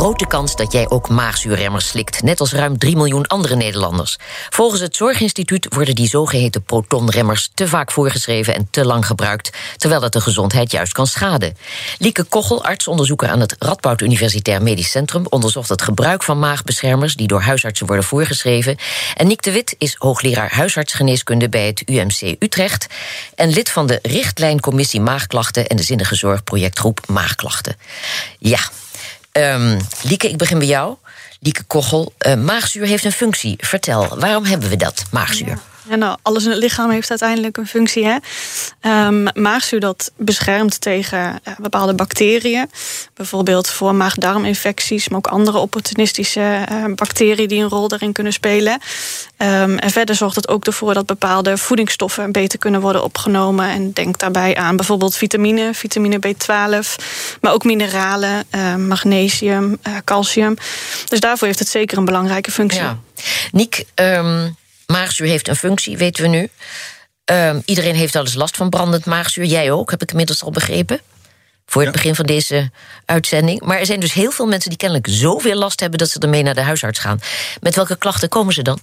grote kans dat jij ook maagzuurremmers slikt, net als ruim 3 miljoen andere Nederlanders. Volgens het Zorginstituut worden die zogeheten protonremmers te vaak voorgeschreven en te lang gebruikt, terwijl dat de gezondheid juist kan schaden. Lieke Kochel, artsonderzoeker aan het Radboud Universitair Medisch Centrum, onderzocht het gebruik van maagbeschermers die door huisartsen worden voorgeschreven. En Nick de Wit is hoogleraar huisartsgeneeskunde bij het UMC Utrecht en lid van de richtlijncommissie Maagklachten en de Zinnige Zorgprojectgroep Maagklachten. Ja, Um, Lieke, ik begin bij jou. Lieke Kochel, uh, maagzuur heeft een functie. Vertel, waarom hebben we dat, maagzuur? Nou, alles in het lichaam heeft uiteindelijk een functie. Hè? Um, maagzuur dat beschermt tegen uh, bepaalde bacteriën. Bijvoorbeeld voor maag-darminfecties, maar ook andere opportunistische uh, bacteriën die een rol daarin kunnen spelen. Um, en verder zorgt het ook ervoor dat bepaalde voedingsstoffen beter kunnen worden opgenomen. En denk daarbij aan bijvoorbeeld vitamine, vitamine B12, maar ook mineralen, uh, magnesium, calcium. Dus daarvoor heeft het zeker een belangrijke functie. Ja. Niek, Maagzuur heeft een functie, weten we nu. Um, iedereen heeft wel eens last van brandend maagzuur. Jij ook, heb ik inmiddels al begrepen. Voor het begin van deze uitzending. Maar er zijn dus heel veel mensen die kennelijk zoveel last hebben dat ze ermee naar de huisarts gaan. Met welke klachten komen ze dan?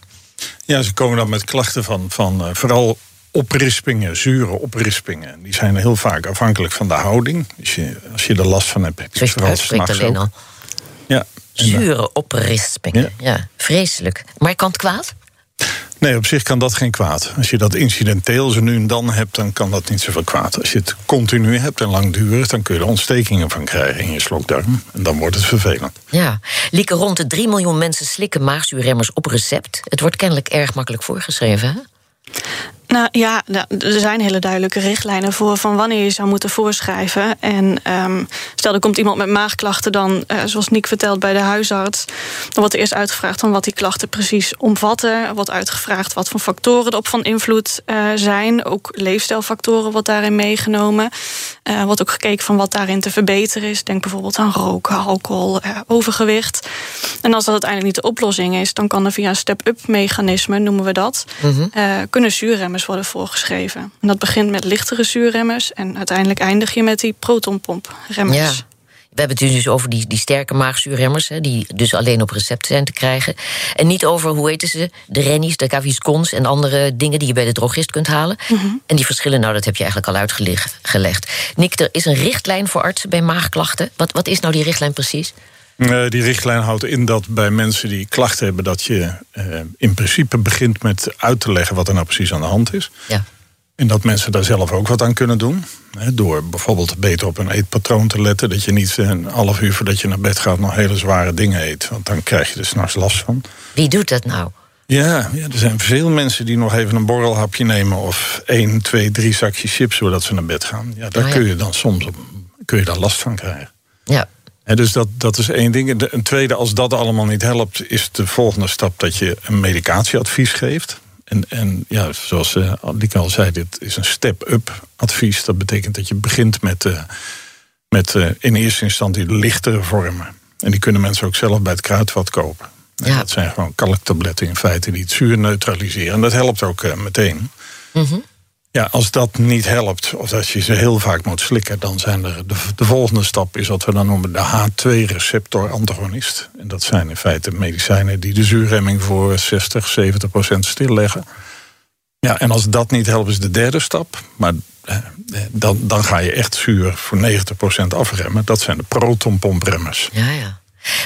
Ja, ze komen dan met klachten van, van uh, vooral oprispingen, zure oprispingen. Die zijn heel vaak afhankelijk van de houding. Dus je, als je er last van hebt, heb je vooral s'nachts alleen al. Ja. Zure oprispingen, ja. ja. Vreselijk. Maar kan het kwaad? Nee, op zich kan dat geen kwaad. Als je dat incidenteel zo nu en dan hebt, dan kan dat niet zoveel kwaad. Als je het continu hebt en langdurig, dan kun je er ontstekingen van krijgen in je slokdarm. En dan wordt het vervelend. Ja, Lieke, rond de 3 miljoen mensen slikken maagzuurremmers op recept. Het wordt kennelijk erg makkelijk voorgeschreven, hè? Nou ja, er zijn hele duidelijke richtlijnen voor van wanneer je zou moeten voorschrijven. En um, stel er komt iemand met maagklachten, dan, uh, zoals Nick vertelt bij de huisarts, dan wordt er eerst uitgevraagd van wat die klachten precies omvatten. Er wordt uitgevraagd wat voor factoren erop van invloed uh, zijn. Ook leefstijlfactoren wordt daarin meegenomen. Er uh, wordt ook gekeken van wat daarin te verbeteren is. Denk bijvoorbeeld aan roken, alcohol, overgewicht. En als dat uiteindelijk niet de oplossing is, dan kan er via een step-up mechanisme, noemen we dat, mm -hmm. kunnen zuurremmers worden voorgeschreven. En dat begint met lichtere zuurremmers en uiteindelijk eindig je met die protonpompremmers. Ja. We hebben het dus over die, die sterke maagzuurremmers, hè, die dus alleen op recept zijn te krijgen. En niet over, hoe heten ze, de rennies, de gaviscons en andere dingen die je bij de drogist kunt halen. Mhm. En die verschillen, nou, dat heb je eigenlijk al uitgelegd. Nick, er is een richtlijn voor artsen bij maagklachten. Wat, wat is nou die richtlijn precies? Uh, die richtlijn houdt in dat bij mensen die klachten hebben, dat je uh, in principe begint met uit te leggen wat er nou precies aan de hand is. Ja. En dat mensen daar zelf ook wat aan kunnen doen. Hè, door bijvoorbeeld beter op hun eetpatroon te letten. Dat je niet een half uur voordat je naar bed gaat nog hele zware dingen eet. Want dan krijg je er s'nachts last van. Wie doet dat nou? Ja, ja, er zijn veel mensen die nog even een borrelhapje nemen. Of één, twee, drie zakjes chips voordat ze naar bed gaan. Ja, daar oh kun je dan soms kun je daar last van krijgen. Ja, dus dat, dat is één ding. Een tweede, als dat allemaal niet helpt, is de volgende stap dat je een medicatieadvies geeft. En, en ja, zoals uh, al zei, dit is een step-up advies. Dat betekent dat je begint met, uh, met uh, in eerste instantie lichtere vormen. En die kunnen mensen ook zelf bij het kruidvat kopen. Ja. Dat zijn gewoon kalktabletten in feite die het zuur neutraliseren. En dat helpt ook meteen. Mm ja, als dat niet helpt, of als je ze heel vaak moet slikken, dan zijn er de, de volgende stap is wat we dan noemen de H2-receptor-antagonist. En dat zijn in feite medicijnen die de zuurremming voor 60, 70 procent stilleggen. Ja, en als dat niet helpt, is de derde stap. Maar eh, dan, dan ga je echt zuur voor 90 procent afremmen. Dat zijn de protonpompremmers. Ja, ja.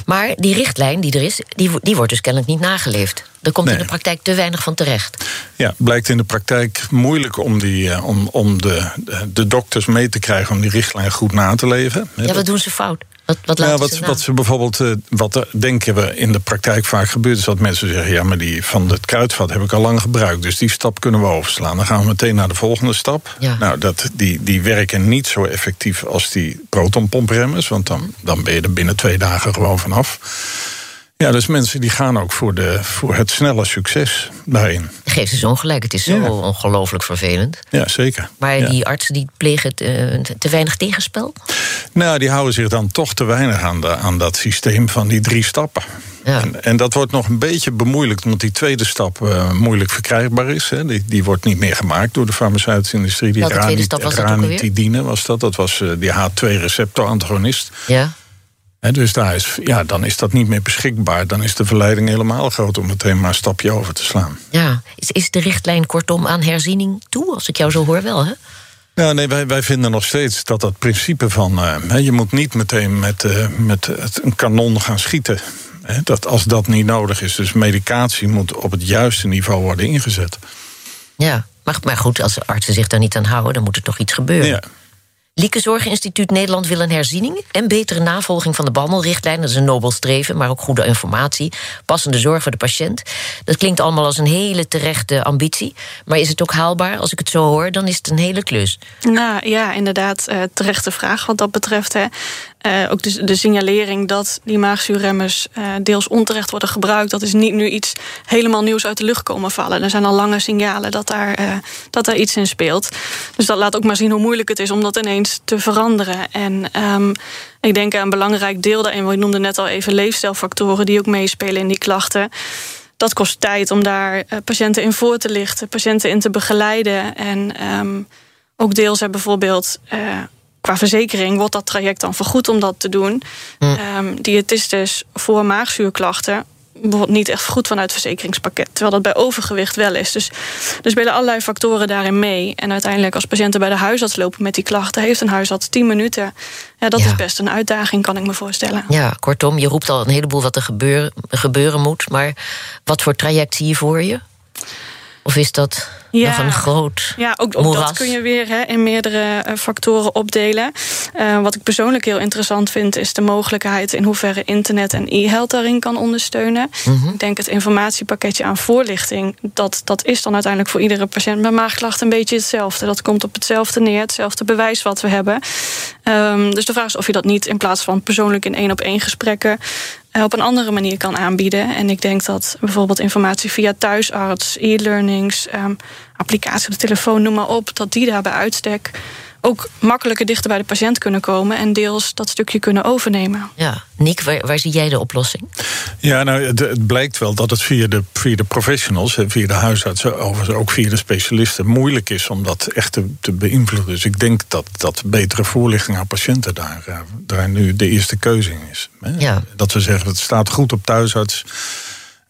Maar die richtlijn die er is, die, die wordt dus kennelijk niet nageleefd. Er komt in de praktijk te weinig van terecht. Ja, blijkt in de praktijk moeilijk om, die, eh, om, om de, de dokters mee te krijgen om die richtlijn goed na te leven. Ja, wat doen ze fout? Wat, wat, ja, wat, ze, wat ze bijvoorbeeld, uh, wat denken we in de praktijk vaak gebeurt, is dat mensen zeggen: ja, maar die van het kruidvat heb ik al lang gebruikt, dus die stap kunnen we overslaan. Dan gaan we meteen naar de volgende stap. Ja. Nou, dat, die, die werken niet zo effectief als die protonpompremmers, want dan, dan ben je er binnen twee dagen gewoon vanaf. Ja, dus mensen die gaan ook voor, de, voor het snelle succes daarin. Geef ze zo'n gelijk, het is zo Ja. ongelooflijk vervelend. Ja, zeker. Maar Ja. die artsen die plegen te, te weinig tegenspel? Nou, die houden zich dan toch te weinig aan, de, aan dat systeem van die drie stappen. Ja. En, en dat wordt nog een beetje bemoeilijkt, omdat die tweede stap eh, moeilijk verkrijgbaar is. Hè. Die, die wordt niet meer gemaakt door de farmaceutische industrie. Die Welke tweede stap was ranitidine was dat. Dat was eh, die H2-receptorantagonist. Ja. Dus daar is, ja, dan is dat niet meer beschikbaar. Dan is de verleiding helemaal groot om meteen maar een stapje over te slaan. ja. Is, is de richtlijn kortom aan herziening toe? Als ik jou zo hoor wel, hè? Ja, nee, wij, wij vinden nog steeds dat dat principe van... eh, je moet niet meteen met, eh, met het, een kanon gaan schieten. Hè, dat als dat niet nodig is. Dus medicatie moet op het juiste niveau worden ingezet. Ja. Maar, maar goed, als de artsen zich daar niet aan houden, dan moet er toch iets gebeuren. Ja. Lieke Zorginstituut Nederland wil een herziening en betere navolging van de behandelrichtlijn. Dat is een nobel streven, maar ook goede informatie. Passende zorg voor de patiënt. Dat klinkt allemaal als een hele terechte ambitie. Maar is het ook haalbaar? Als ik het zo hoor, dan is het een hele klus. Nou ja, inderdaad, eh, terechte vraag wat dat betreft. Hè. Eh, ook de, de signalering dat die maagzuurremmers eh, deels onterecht worden gebruikt, dat is niet nu iets helemaal nieuws uit de lucht komen vallen. Er zijn al lange signalen dat daar, eh, dat daar iets in speelt. Dus dat laat ook maar zien hoe moeilijk het is om dat ineens te veranderen. En ehm, ik denk een belangrijk deel daarin, we noemden net al even leefstijlfactoren die ook meespelen in die klachten dat kost tijd om daar patiënten in voor te lichten, patiënten in te begeleiden. En ehm, ook deels hè, bijvoorbeeld qua verzekering wordt dat traject dan vergoed om dat te doen. Ehm, diëtistes voor maagzuurklachten bijvoorbeeld niet echt goed vanuit het verzekeringspakket. Terwijl dat bij overgewicht wel is. Dus er spelen allerlei factoren daarin mee. En uiteindelijk als patiënten bij de huisarts lopen met die klachten... heeft een huisarts 10 minuten. Ja, dat Ja. is best een uitdaging, kan ik me voorstellen. Ja, kortom, je roept al een heleboel wat er gebeuren, gebeuren moet. Maar wat voor traject zie je voor je? Of is dat Ja. nog een groot Ja, ook, dat kun je weer hè, in meerdere eh, factoren opdelen. Eh, wat ik persoonlijk heel interessant vind, is de mogelijkheid in hoeverre internet en e-health daarin kan ondersteunen. Mhm. Ik denk het informatiepakketje aan voorlichting, dat, dat is dan uiteindelijk voor iedere patiënt met maagklachten een beetje hetzelfde. Dat komt op hetzelfde neer, hetzelfde bewijs wat we hebben. Ehm, dus de vraag is of je dat niet in plaats van persoonlijk in één op één gesprekken op een andere manier kan aanbieden. En ik denk dat bijvoorbeeld informatie via thuisarts, e-learnings, ehm, applicatie op de telefoon, noem maar op, dat die daar bij uitstek ook makkelijker dichter bij de patiënt kunnen komen en deels dat stukje kunnen overnemen. Ja, Nick, waar, waar zie jij de oplossing? Ja, nou, het, het blijkt wel dat het via de, via de professionals, via de huisartsen, overigens ook via de specialisten, moeilijk is om dat echt te, te beïnvloeden. Dus ik denk dat, dat betere voorlichting aan patiënten daar, eh, daar nu de eerste keuze in is. Hè. Ja. Dat we zeggen, het staat goed op thuisarts.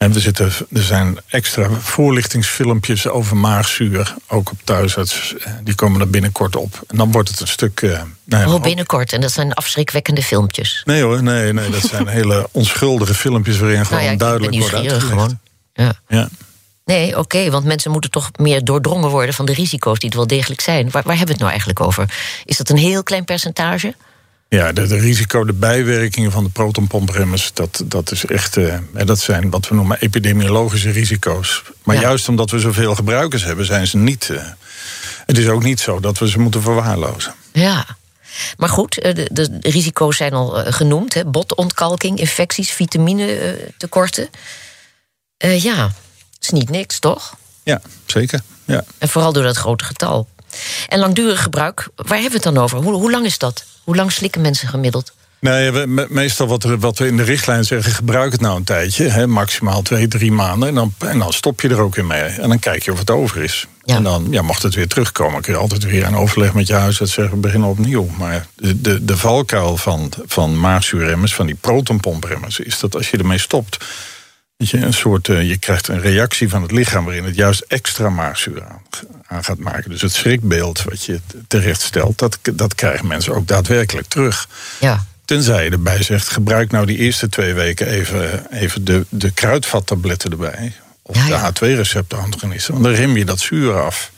En we zitten, er zijn extra voorlichtingsfilmpjes over maagzuur, ook op thuisarts. Eh, Die komen er binnenkort op. En dan wordt het een stuk. eh, nou ja, Oh, binnenkort. En dat zijn afschrikwekkende filmpjes. Nee hoor, nee, nee, dat zijn hele onschuldige filmpjes waarin gewoon nou ja, ben duidelijk wordt uitgelegd. gewoon. Ja. Ja. Nee, oké, want mensen moeten toch meer doordrongen worden van de risico's die er wel degelijk zijn. Waar, waar hebben we het nou eigenlijk over? Is dat een heel klein percentage? Ja, de, de risico, de bijwerkingen van de protonpompremmers, dat, dat is echt. eh, en dat zijn wat we noemen epidemiologische risico's. Maar Ja. juist omdat we zoveel gebruikers hebben, zijn ze niet. eh, het is ook niet zo dat we ze moeten verwaarlozen. Ja. Maar goed, eh, de, de risico's zijn al genoemd. Hè? Botontkalking, infecties, vitaminetekorten. Eh ja, dat is niet niks, toch? Ja, zeker. Ja. En vooral door dat grote getal. En langdurig gebruik, waar hebben we het dan over? Hoe, hoe lang is dat? Hoe lang slikken mensen gemiddeld? Nee, we, me- meestal wat, er- wat we in de richtlijn zeggen, gebruik het nou een tijdje. Hè, maximaal twee, drie maanden. En dan, en dan stop je er ook in mee. En dan kijk je of het over is. Ja. En dan ja, mocht het weer terugkomen, kun je altijd weer een overleg met je huisarts zeggen, we beginnen opnieuw. Maar de, de, de valkuil van, van maagzuurremmers, van die protonpompremmers, is dat als je ermee stopt, dat je een soort, eh, je krijgt een reactie van het lichaam waarin het juist extra maagzuur aan, aan gaat maken. Dus het schrikbeeld wat je terecht stelt, dat, dat krijgen mensen ook daadwerkelijk terug. Ja, Tenzij je erbij zegt, gebruik nou die eerste twee weken even, even de, de kruidvattabletten erbij. Of Ja, ja. de H2-receptorantagonisten. Want dan rem je dat zuur af.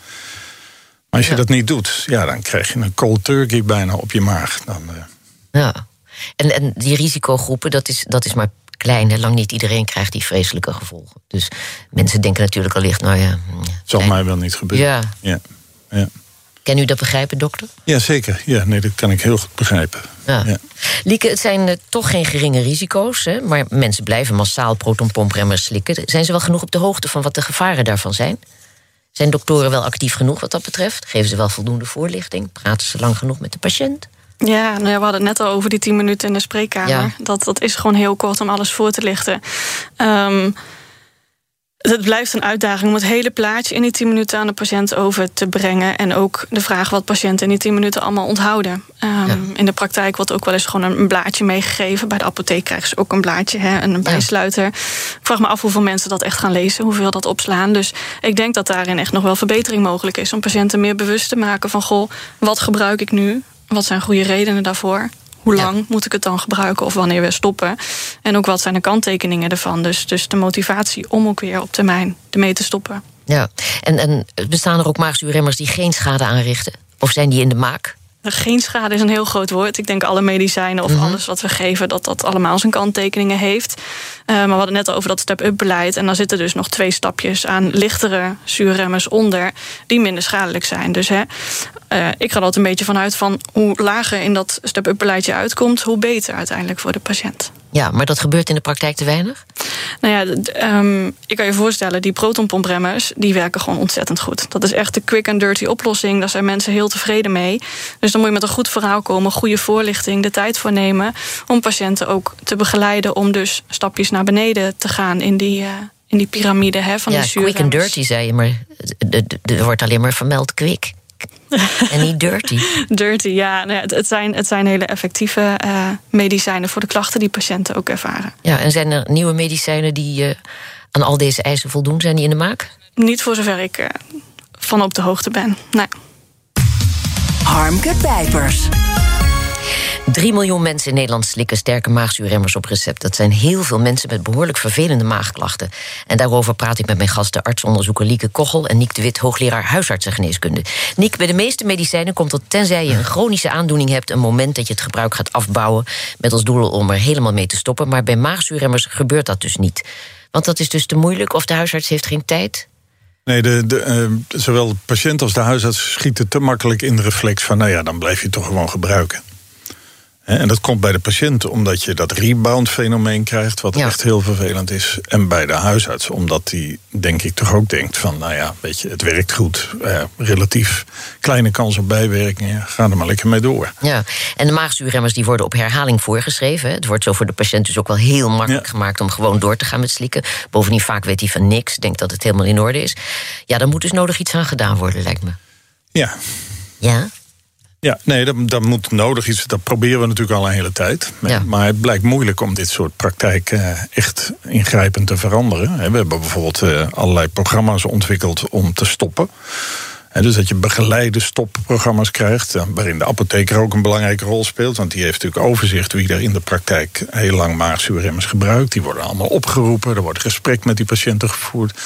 Maar als je Ja. dat niet doet, ja, dan krijg je een cold turkey bijna op je maag. Dan, eh, ja. En, en die risicogroepen, dat is, dat is maar klein. Hè? Lang niet iedereen krijgt die vreselijke gevolgen. Dus mensen denken natuurlijk allicht, nou ja... hm, zal mij wel niet gebeuren. Ja, Ja. Ja. Ken u dat begrijpen, dokter? Ja, zeker. Ja, nee, dat kan ik heel goed begrijpen. Ja. Lieke, het zijn uh, toch geen geringe risico's, hè? maar mensen blijven massaal protonpompremmers slikken. Zijn ze wel genoeg op de hoogte van wat de gevaren daarvan zijn? Zijn doktoren wel actief genoeg wat dat betreft? Geven ze wel voldoende voorlichting? Praten ze lang genoeg met de patiënt? Ja, nou ja, we hadden het net al over die tien minuten in de spreekkamer. Ja. Dat, dat is gewoon heel kort om alles voor te lichten. Um, het blijft een uitdaging om het hele plaatje in die 10 minuten aan de patiënt over te brengen. En ook de vraag wat patiënten in die 10 minuten allemaal onthouden. Um, ja. In de praktijk wordt ook wel eens gewoon een blaadje meegegeven. Bij de apotheek krijgen ze ook een blaadje, hè, een bijsluiter. Ik vraag me af hoeveel mensen dat echt gaan lezen, hoeveel dat opslaan. Dus ik denk dat daarin echt nog wel verbetering mogelijk is. Om patiënten meer bewust te maken van: goh, wat gebruik ik nu? Wat zijn goede redenen daarvoor? Hoe lang ja. moet ik het dan gebruiken of wanneer we stoppen? En ook wat zijn de kanttekeningen ervan? Dus, dus de motivatie om ook weer op termijn ermee te stoppen. Ja, en, en bestaan er ook maagzuurremmers die geen schade aanrichten? Of zijn die in de maak? Geen schade is een heel groot woord. Ik denk alle medicijnen of mm -hmm. alles wat we geven, dat dat allemaal zijn kanttekeningen heeft. Uh, maar we hadden net over dat step-up beleid. En dan zitten dus nog twee stapjes aan lichtere zuurremmers onder, die minder schadelijk zijn. Dus hè, uh, ik ga er altijd een beetje vanuit van hoe lager in dat step-up beleidje uitkomt, hoe beter uiteindelijk voor de patiënt. Ja, maar dat gebeurt in de praktijk te weinig? Nou ja, um, ik kan je voorstellen, die protonpompremmers, die werken gewoon ontzettend goed. Dat is echt de quick and dirty oplossing. Daar zijn mensen heel tevreden mee. Dus dan moet je met een goed verhaal komen, goede voorlichting, de tijd voor nemen om patiënten ook te begeleiden om dus stapjes naar beneden te gaan in die. Uh, in die piramide hè, van ja, die zuurremmers. quick and dirty, zei je, maar er wordt alleen maar vermeld quick. En niet dirty. dirty, ja. Het, het, zijn, het zijn hele effectieve uh, medicijnen voor de klachten die patiënten ook ervaren. Ja, en zijn er nieuwe medicijnen die uh, aan al deze eisen voldoen? Zijn die in de maak? Niet voor zover ik uh, van op de hoogte ben, nee. Harmke Pijpers. 3 miljoen mensen in Nederland slikken sterke maagzuurremmers op recept. Dat zijn heel veel mensen met behoorlijk vervelende maagklachten. En daarover praat ik met mijn gasten artsonderzoeker Lieke Kochel en Niek de Wit, hoogleraar huisartsengeneeskunde. Niek, bij de meeste medicijnen komt het tenzij je een chronische aandoening hebt een moment dat je het gebruik gaat afbouwen met als doel om er helemaal mee te stoppen. Maar bij maagzuurremmers gebeurt dat dus niet. Want dat is dus te moeilijk of de huisarts heeft geen tijd. Nee, de, de, uh, zowel de patiënt als de huisarts schieten te makkelijk in de reflex van, nou ja, dan blijf je toch gewoon gebruiken. En dat komt bij de patiënt omdat je dat rebound-fenomeen krijgt, wat ja. echt heel vervelend is. En bij de huisarts, omdat die, denk ik, toch ook denkt van, nou ja, weet je, het werkt goed. Eh, relatief kleine kans op bijwerkingen, ga er maar lekker mee door. Ja, en de maagzuurremmers die worden op herhaling voorgeschreven. Het wordt zo voor de patiënt dus ook wel heel makkelijk ja. gemaakt om gewoon door te gaan met slikken. Bovendien vaak weet hij van niks, denkt dat het helemaal in orde is. Ja, dan moet dus nodig iets aan gedaan worden, lijkt me. Ja. Ja? Ja, nee, dat, dat moet nodig iets. Dat proberen we natuurlijk al een hele tijd. Ja. Maar het blijkt moeilijk om dit soort praktijk uh, echt ingrijpend te veranderen. We hebben bijvoorbeeld uh, allerlei programma's ontwikkeld om te stoppen. En dus dat je begeleide stopprogramma's krijgt, waarin de apotheker ook een belangrijke rol speelt. Want die heeft natuurlijk overzicht wie er in de praktijk heel lang maagzuurremmers gebruikt. Die worden allemaal opgeroepen, er wordt gesprek met die patiënten gevoerd.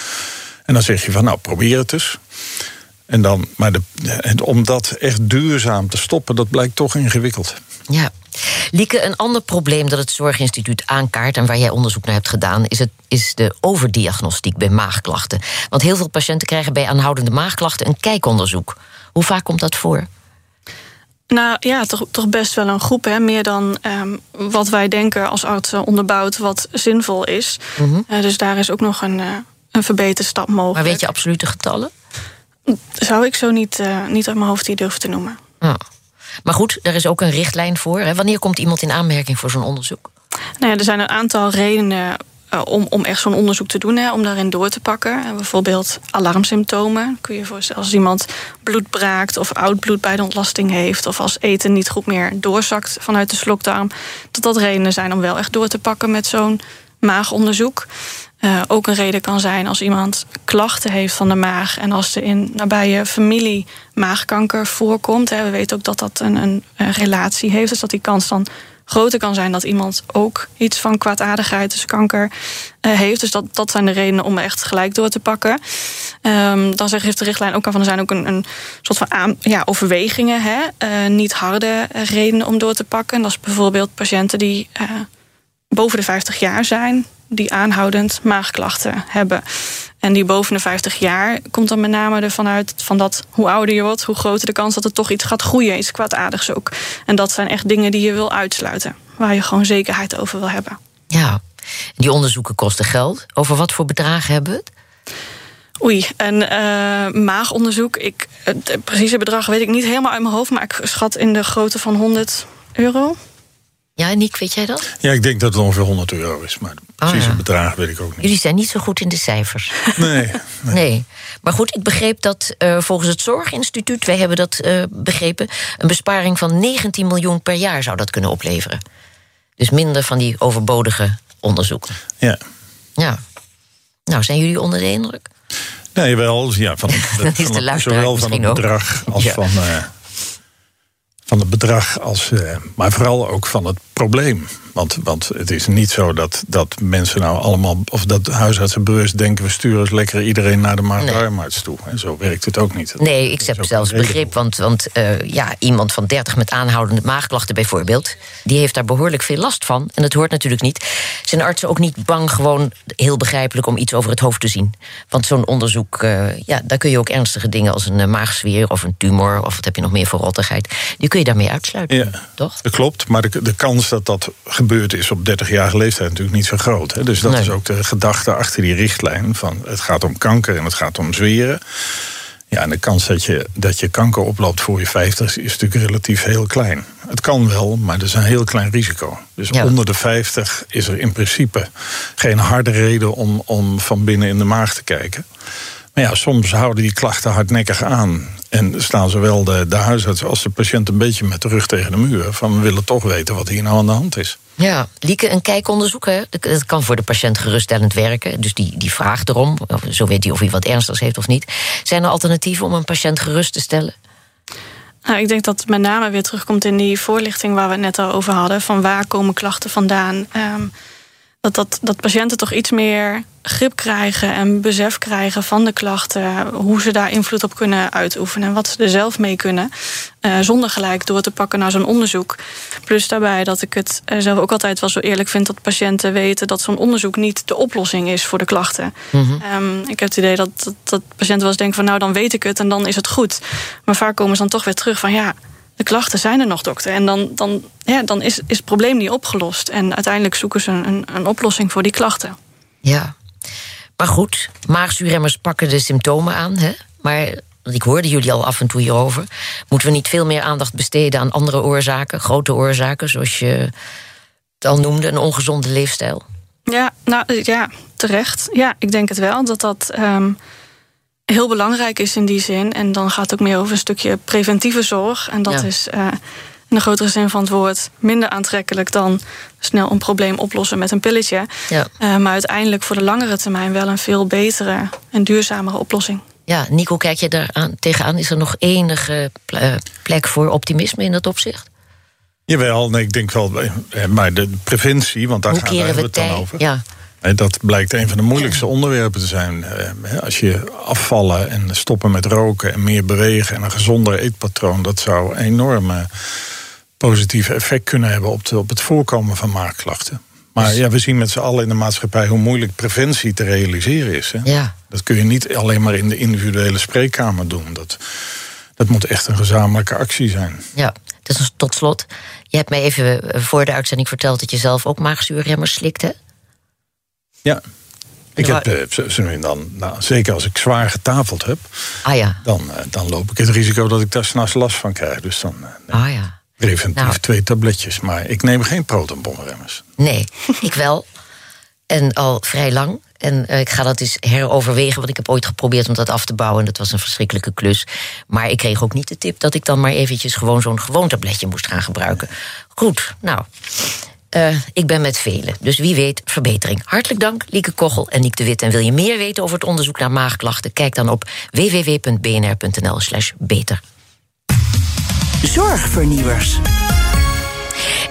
En dan zeg je van nou, probeer het eens. En dan, maar de, om dat echt duurzaam te stoppen, dat blijkt toch ingewikkeld. Ja. Lieke, een ander probleem dat het Zorginstituut aankaart en waar jij onderzoek naar hebt gedaan, is, het, is de overdiagnostiek bij maagklachten. Want heel veel patiënten krijgen bij aanhoudende maagklachten een kijkonderzoek. Hoe vaak komt dat voor? Nou ja, toch, toch best wel een groep. Hè? Meer dan um, wat wij denken als artsen onderbouwd wat zinvol is. Mm -hmm. uh, dus daar is ook nog een, uh, een verbeterstap mogelijk. Maar weet je absolute getallen? Zou ik zo niet, uh, niet uit mijn hoofd die durven te noemen. Ah. Maar goed, er is ook een richtlijn voor. Hè? Wanneer komt iemand in aanmerking voor zo'n onderzoek? Nou ja, er zijn een aantal redenen uh, om, om echt zo'n onderzoek te doen, hè, om daarin door te pakken. Uh, bijvoorbeeld alarmsymptomen. Kun je je voorstellen als iemand bloed braakt of oud bloed bij de ontlasting heeft, of als eten niet goed meer doorzakt vanuit de slokdarm, dat dat redenen zijn om wel echt door te pakken met zo'n maagonderzoek. Uh, ook een reden kan zijn als iemand klachten heeft van de maag en als er in nabije familie maagkanker voorkomt. Hè, we weten ook dat dat een, een, relatie heeft, dus dat die kans dan groter kan zijn dat iemand ook iets van kwaadaardigheid, dus kanker, uh, heeft. Dus dat, dat zijn de redenen om echt gelijk door te pakken. Um, dan zegt de richtlijn ook al van er zijn ook een, een soort van aan, ja, overwegingen, hè, uh, niet harde redenen om door te pakken. En dat is bijvoorbeeld patiënten die boven de 50 jaar zijn die aanhoudend maagklachten hebben. En die boven de 50 jaar komt dan met name ervan uit van dat hoe ouder je wordt, hoe groter de kans dat er toch iets gaat groeien, iets kwaadaardigs ook. En dat zijn echt dingen die je wil uitsluiten, waar je gewoon zekerheid over wil hebben. Ja, die onderzoeken kosten geld. Over wat voor bedragen hebben we het? Oei, een uh, maagonderzoek. Ik, het precieze bedrag weet ik niet helemaal uit mijn hoofd, maar ik schat in de grootte van 100 euro. Ja, Niek, weet jij dat? Ja, ik denk dat het ongeveer 100 euro is, maar oh, precieze bedrag weet ik ook niet. Jullie zijn niet zo goed in de cijfers. Nee. Nee. nee. Maar goed, ik begreep dat uh, volgens het Zorginstituut, wij hebben dat uh, begrepen, een besparing van 19 miljoen per jaar zou dat kunnen opleveren. Dus minder van die overbodige onderzoeken. Ja. Ja. Nou, zijn jullie onder de indruk? Nee, wel. Ja, van, de, van het, zowel van het bedrag als ja. van, uh, van het bedrag, als, uh, maar vooral ook van het probleem. Want, want het is niet zo dat, dat mensen nou allemaal, of dat huisartsen bewust denken: we sturen eens lekker iedereen naar de maag-darmarts toe. En zo werkt het ook niet. nee, ik heb zelfs begrip, want, want uh, ja, iemand van 30 met aanhoudende maagklachten bijvoorbeeld, die heeft daar behoorlijk veel last van. En dat hoort natuurlijk niet. Zijn artsen ook niet bang, gewoon heel begrijpelijk, om iets over het hoofd te zien? Want zo'n onderzoek, uh, ja, daar kun je ook ernstige dingen als een maagzweer of een tumor, of wat heb je nog meer voor rottigheid, die kun je daarmee uitsluiten. Ja, toch? Dat klopt, maar de, de kans dat dat gebeurd is op 30-jarige leeftijd natuurlijk niet zo groot. Hè? Dus dat is ook de gedachte achter die richtlijn. Van het gaat om kanker en het gaat om zweren. Ja, en de kans dat je, dat je kanker oploopt voor je 50 is natuurlijk relatief heel klein. Het kan wel, maar dat is een heel klein risico. Dus onder de 50 is er in principe geen harde reden om, om van binnen in de maag te kijken. Maar ja, soms houden die klachten hardnekkig aan. En staan zowel de, de huisarts als de patiënt een beetje met de rug tegen de muur. Van we willen toch weten wat hier nou aan de hand is. Ja, Lieke, een kijkonderzoek, hè? dat kan voor de patiënt geruststellend werken. Dus die, die vraagt erom, zo weet hij of hij wat ernstigs heeft of niet. Zijn er alternatieven om een patiënt gerust te stellen? Nou, ik denk dat het met name weer terugkomt in die voorlichting waar we het net al over hadden. Van waar komen klachten vandaan? Um, dat, dat, dat patiënten toch iets meer grip krijgen en besef krijgen van de klachten, hoe ze daar invloed op kunnen uitoefenen en wat ze er zelf mee kunnen, uh, zonder gelijk door te pakken naar zo'n onderzoek. Plus daarbij dat ik het uh, zelf ook altijd wel zo eerlijk vind dat patiënten weten dat zo'n onderzoek niet de oplossing is voor de klachten. Mm -hmm. um, ik heb het idee dat, dat, dat patiënten wel eens denken van nou dan weet ik het en dan is het goed. Maar vaak komen ze dan toch weer terug van ja de klachten zijn er nog, dokter. En dan, dan, ja, dan is, is het probleem niet opgelost. En uiteindelijk zoeken ze een, een oplossing voor die klachten. Ja, maar goed, maagzuurremmers pakken de symptomen aan. Hè? Maar ik hoorde jullie al af en toe hierover. Moeten we niet veel meer aandacht besteden aan andere oorzaken, grote oorzaken, zoals je het al noemde, een ongezonde leefstijl? Ja, nou ja, terecht. Ja, ik denk het wel dat dat. Um, heel belangrijk is in die zin. En dan gaat het ook meer over een stukje preventieve zorg. En dat ja. is uh, in de grotere zin van het woord minder aantrekkelijk dan snel een probleem oplossen met een pilletje. Ja. Uh, maar uiteindelijk voor de langere termijn wel een veel betere en duurzamere oplossing. Ja, Nico, kijk je daar aan, tegenaan? Is er nog enige plek voor optimisme in dat opzicht? Jawel, nee, ik denk wel. Maar de preventie, want daar Hoe gaan we we het dan over. Ja. Dat blijkt een van de moeilijkste onderwerpen te zijn. Als je afvallen en stoppen met roken en meer bewegen en een gezonder eetpatroon, dat zou een enorme positieve effect kunnen hebben op, de, op het voorkomen van maagklachten. Maar ja, we zien met z'n allen in de maatschappij hoe moeilijk preventie te realiseren is. Hè? Ja. Dat kun je niet alleen maar in de individuele spreekkamer doen. Dat, dat moet echt een gezamenlijke actie zijn. Ja, dus tot slot. Je hebt mij even voor de uitzending verteld dat je zelf ook maagzuurremmers slikt, hè? Ja. Ik heb uh, dan, nou, zeker als ik zwaar getafeld heb, ah, ja. dan, uh, dan loop ik het risico dat ik daar s'nachts last van krijg. Dus dan uh, ah, ja. preventief nou. twee tabletjes. Maar ik neem geen protonbomremmers. Nee, ik wel. En al vrij lang. En ik ga dat eens heroverwegen, want ik heb ooit geprobeerd om dat af te bouwen. En dat was een verschrikkelijke klus. Maar ik kreeg ook niet de tip dat ik dan maar eventjes gewoon zo'n gewoon tabletje moest gaan gebruiken. Goed, nou. Uh, ik ben met velen, dus wie weet verbetering. Hartelijk dank, Lieke Kochel en Niek de Wit. En wil je meer weten over het onderzoek naar maagklachten? Kijk dan op www.bnr.nl/slash beter. Zorgvernieuwers.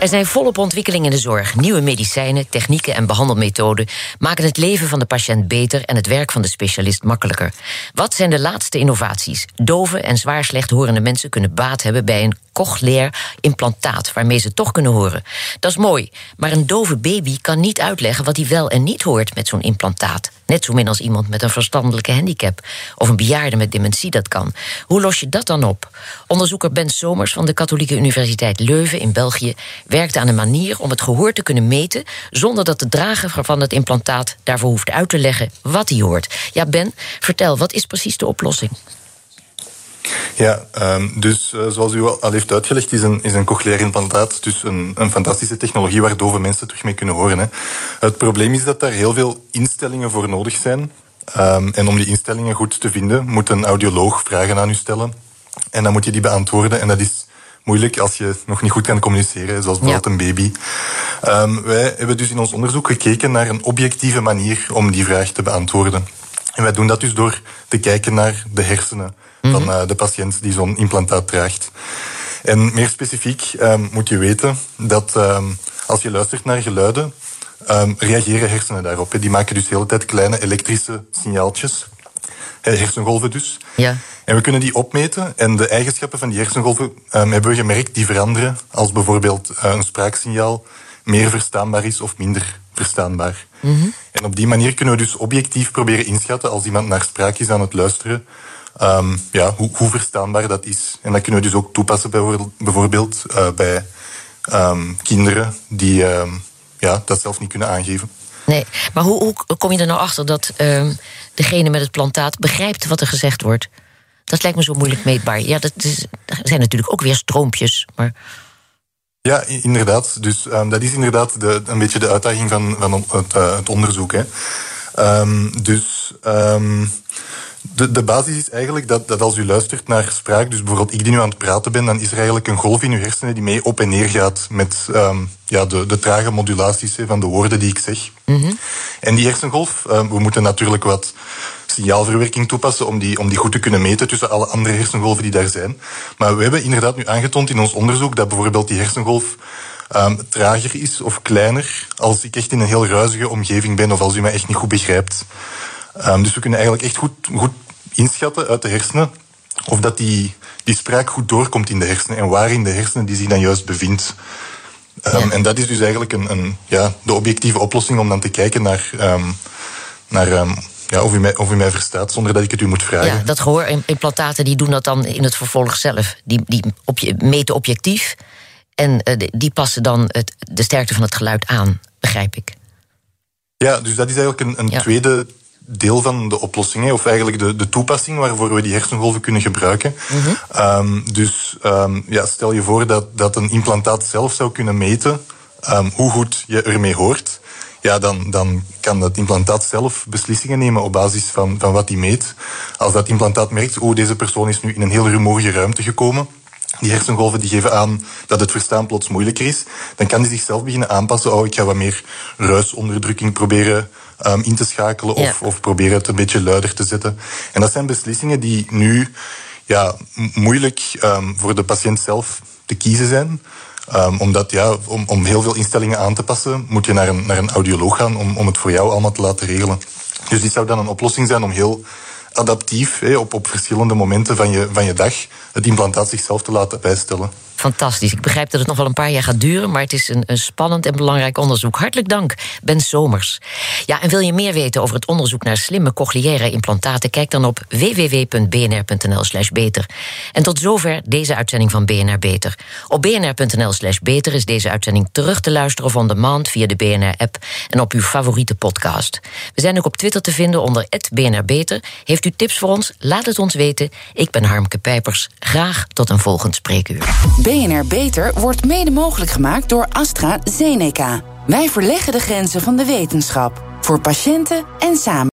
Er zijn volop ontwikkelingen in de zorg. Nieuwe medicijnen, technieken en behandelmethoden maken het leven van de patiënt beter en het werk van de specialist makkelijker. Wat zijn de laatste innovaties? Dove en zwaar slechthorende mensen kunnen baat hebben bij een cochleair implantaat, waarmee ze toch kunnen horen. Dat is mooi, maar een dove baby kan niet uitleggen wat hij wel en niet hoort met zo'n implantaat. Net zo min als iemand met een verstandelijke handicap of een bejaarde met dementie dat kan. Hoe los je dat dan op? Onderzoeker Ben Somers van de Katholieke Universiteit Leuven in België werkte aan een manier om het gehoor te kunnen meten zonder dat de drager van het implantaat daarvoor hoeft uit te leggen wat hij hoort. Ja, Ben, vertel, wat is precies de oplossing? Ja, um, dus uh, zoals u al heeft uitgelegd, is een, is een cochleair implantaat dus een, een fantastische technologie waar dove mensen terug mee kunnen horen. Hè. Het probleem is dat daar heel veel instellingen voor nodig zijn. Um, en om die instellingen goed te vinden, moet een audioloog vragen aan u stellen. En dan moet je die beantwoorden. En dat is moeilijk als je nog niet goed kan communiceren, zoals bijvoorbeeld ja. een baby. Um, wij hebben dus in ons onderzoek gekeken naar een objectieve manier om die vraag te beantwoorden. En wij doen dat dus door te kijken naar de hersenen van uh, de patiënt die zo'n implantaat draagt. En meer specifiek um, moet je weten dat um, als je luistert naar geluiden, um, reageren hersenen daarop. Die maken dus de hele tijd kleine elektrische signaaltjes. Hersengolven dus. Ja. En we kunnen die opmeten. En de eigenschappen van die hersengolven hebben we gemerkt die veranderen. Als bijvoorbeeld uh, een spraaksignaal meer verstaanbaar is of minder verstaanbaar. Mm -hmm. En op die manier kunnen we dus objectief proberen inschatten als iemand naar spraak is aan het luisteren. Um, ja, hoe, hoe, verstaanbaar dat is. En dat kunnen we dus ook toepassen bijvoorbeeld, bijvoorbeeld uh, bij um, kinderen die um, ja, dat zelf niet kunnen aangeven. Nee, maar hoe, hoe kom je er nou achter dat degene met het plantaat begrijpt wat er gezegd wordt? Dat lijkt me zo moeilijk meetbaar. Ja, dat, is, dat zijn natuurlijk ook weer stroompjes, maar... Ja, inderdaad. Dus um, dat is inderdaad de, een beetje de uitdaging van, van het, uh, het onderzoek. Hè. Um, dus um, de, de basis is eigenlijk dat, dat als u luistert naar spraak, dus bijvoorbeeld ik die nu aan het praten ben, dan is er eigenlijk een golf in uw hersenen die mee op en neer gaat met ja, de, de trage modulaties van de woorden die ik zeg. Mm -hmm. En die hersengolf, we moeten natuurlijk wat signaalverwerking toepassen om die, om die goed te kunnen meten tussen alle andere hersengolven die daar zijn. Maar we hebben inderdaad nu aangetoond in ons onderzoek dat bijvoorbeeld die hersengolf um, trager is of kleiner als ik echt in een heel ruizige omgeving ben of als u mij echt niet goed begrijpt. Um, dus we kunnen eigenlijk echt goed, goed inschatten uit de hersenen of dat die, die spraak goed doorkomt in de hersenen en waar in de hersenen die zich dan juist bevindt. Um, ja. En dat is dus eigenlijk een, een, ja, de objectieve oplossing om dan te kijken naar, um, naar um, ja, of, u mij, of u mij verstaat zonder dat ik het u moet vragen. Ja, dat gehoorimplantaten die doen dat dan in het vervolg zelf. Die, die op, meten objectief en uh, die passen dan het, de sterkte van het geluid aan, begrijp ik. Ja, dus dat is eigenlijk een, een ja. tweede deel van de oplossing, of eigenlijk de, de toepassing waarvoor we die hersengolven kunnen gebruiken. Mm -hmm. um, dus um, ja, stel je voor dat, dat een implantaat zelf zou kunnen meten um, hoe goed je ermee hoort. Ja, dan, dan kan dat implantaat zelf beslissingen nemen op basis van, van wat hij meet. Als dat implantaat merkt, oh, deze persoon is nu in een heel rumoerige ruimte gekomen, die hersengolven die geven aan dat het verstaan plots moeilijker is, dan kan hij zichzelf beginnen aanpassen. Oh, ik ga wat meer ruisonderdrukking proberen um, in te schakelen of, ja. of proberen het een beetje luider te zetten. En dat zijn beslissingen die nu ja, moeilijk um, voor de patiënt zelf te kiezen zijn. Um, omdat ja, om, om heel veel instellingen aan te passen, moet je naar een, naar een audioloog gaan om, om het voor jou allemaal te laten regelen. Dus dit zou dan een oplossing zijn om heel adaptief, hé, op, op verschillende momenten van je, van je dag, het implantaat zichzelf te laten bijstellen. Fantastisch. Ik begrijp dat het nog wel een paar jaar gaat duren, maar het is een, een, spannend en belangrijk onderzoek. Hartelijk dank, Ben Somers. Ja, en wil je meer weten over het onderzoek naar slimme cochleaire implantaten? Kijk dan op www.bnr.nl/slash beter. En tot zover deze uitzending van BNR Beter. Op bnr.nl/slash beter is deze uitzending terug te luisteren of on demand via de BNR-app en op uw favoriete podcast. We zijn ook op Twitter te vinden onder BNR Beter. Heeft u tips voor ons? Laat het ons weten. Ik ben Harmke Pijpers. Graag tot een volgend spreekuur. BNR Beter wordt mede mogelijk gemaakt door AstraZeneca. Wij verleggen de grenzen van de wetenschap. Voor patiënten en samen.